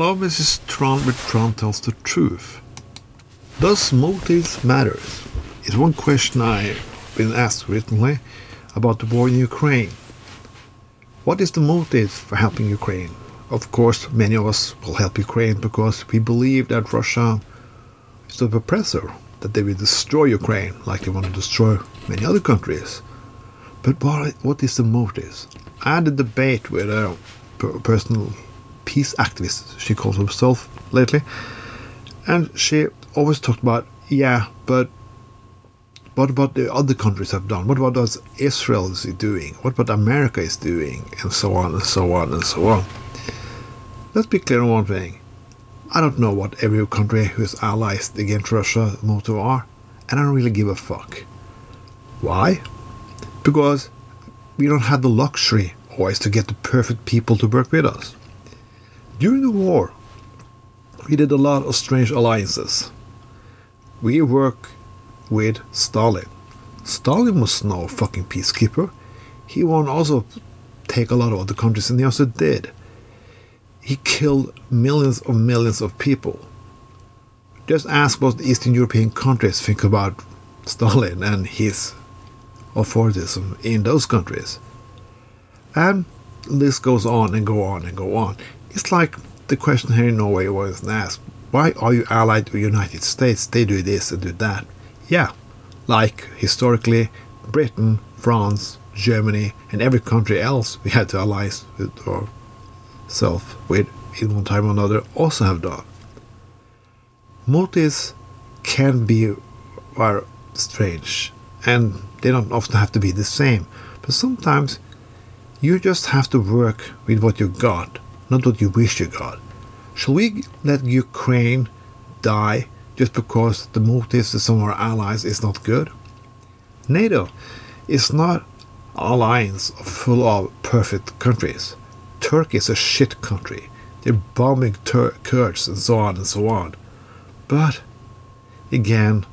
Hello, is Tron with Tron Tells the Truth. Does motives matter? Is one question I've been asked recently about the war in Ukraine. What is the motive for helping Ukraine? Of course, many of us will help Ukraine because we believe that Russia is the oppressor, that they will destroy Ukraine like they want to destroy many other countries. But what, what is the motive? I had a debate with a personal peace activist, she calls herself lately, and she always talked about, yeah, but what about the other countries have done? What about what Israel is doing? What about America is doing? And so on and so on and so on. Let's be clear on one thing. I don't know what every country who is allies against Russia motive are, and I don't really give a fuck. Why? Because we don't have the luxury always to get the perfect people to work with us. During the war, we did a lot of strange alliances. We work with Stalin. Stalin was no fucking peacekeeper. He won't also take a lot of other countries, and he also did. He killed millions of millions of people. Just ask what the Eastern European countries think about Stalin and his authoritarianism in those countries. And this goes on and go on and go on. It's like the question here in Norway was asked, why are you allied with the United States? They do this and do that. Yeah, like historically, Britain, France, Germany, and every country else we had to ally with ourselves with in one time or another also have done. Motives can be are strange, and they don't often have to be the same. But sometimes you just have to work with what you got, not what you wish you got. Shall we let Ukraine die just because the motives of some of our allies is not good? NATO is not an alliance full of perfect countries. Turkey is a shit country. They're bombing Tur- Kurds and so on and so on. But again,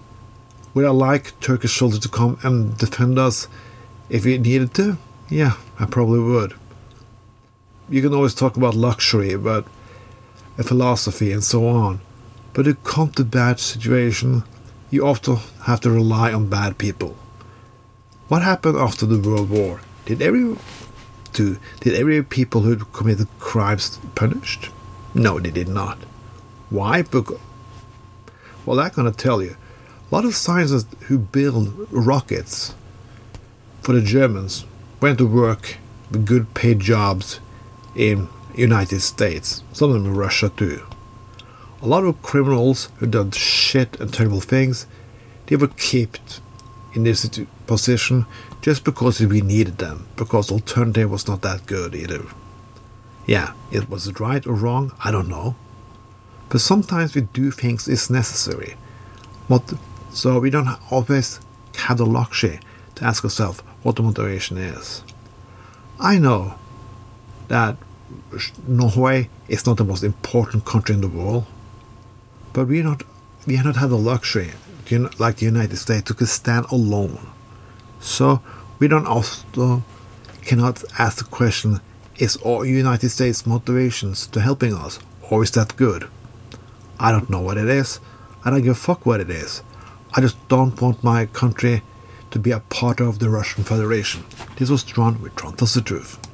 would I like Turkish soldiers to come and defend us if we needed to? Yeah, I probably would. You can always talk about luxury, but a philosophy and so on. But to come to bad situation, you often have to rely on bad people. What happened after the World War? Did every to did every people who committed crimes punished? No, they did not. Why? Because well, I'm gonna tell you. A lot of scientists who build rockets for the Germans went to work with good paid jobs in United States, some of them in Russia too. A lot of criminals who done shit and terrible things, they were kept in this position just because we needed them, because alternative was not that good either. Yeah, it was right or wrong, I don't know. But sometimes we do things is necessary. But, so we don't always have the luxury to ask ourselves what the motivation is. I know that Norway is not the most important country in the world, but we not we have not had the luxury, like the United States, to stand alone. So we don't also cannot ask the question: Is all United States motivations to helping us, or is that good? I don't know what it is. I don't give a fuck what it is. I just don't want my country to be a part of the Russian Federation. This was Tron with Tron Tells the Truth.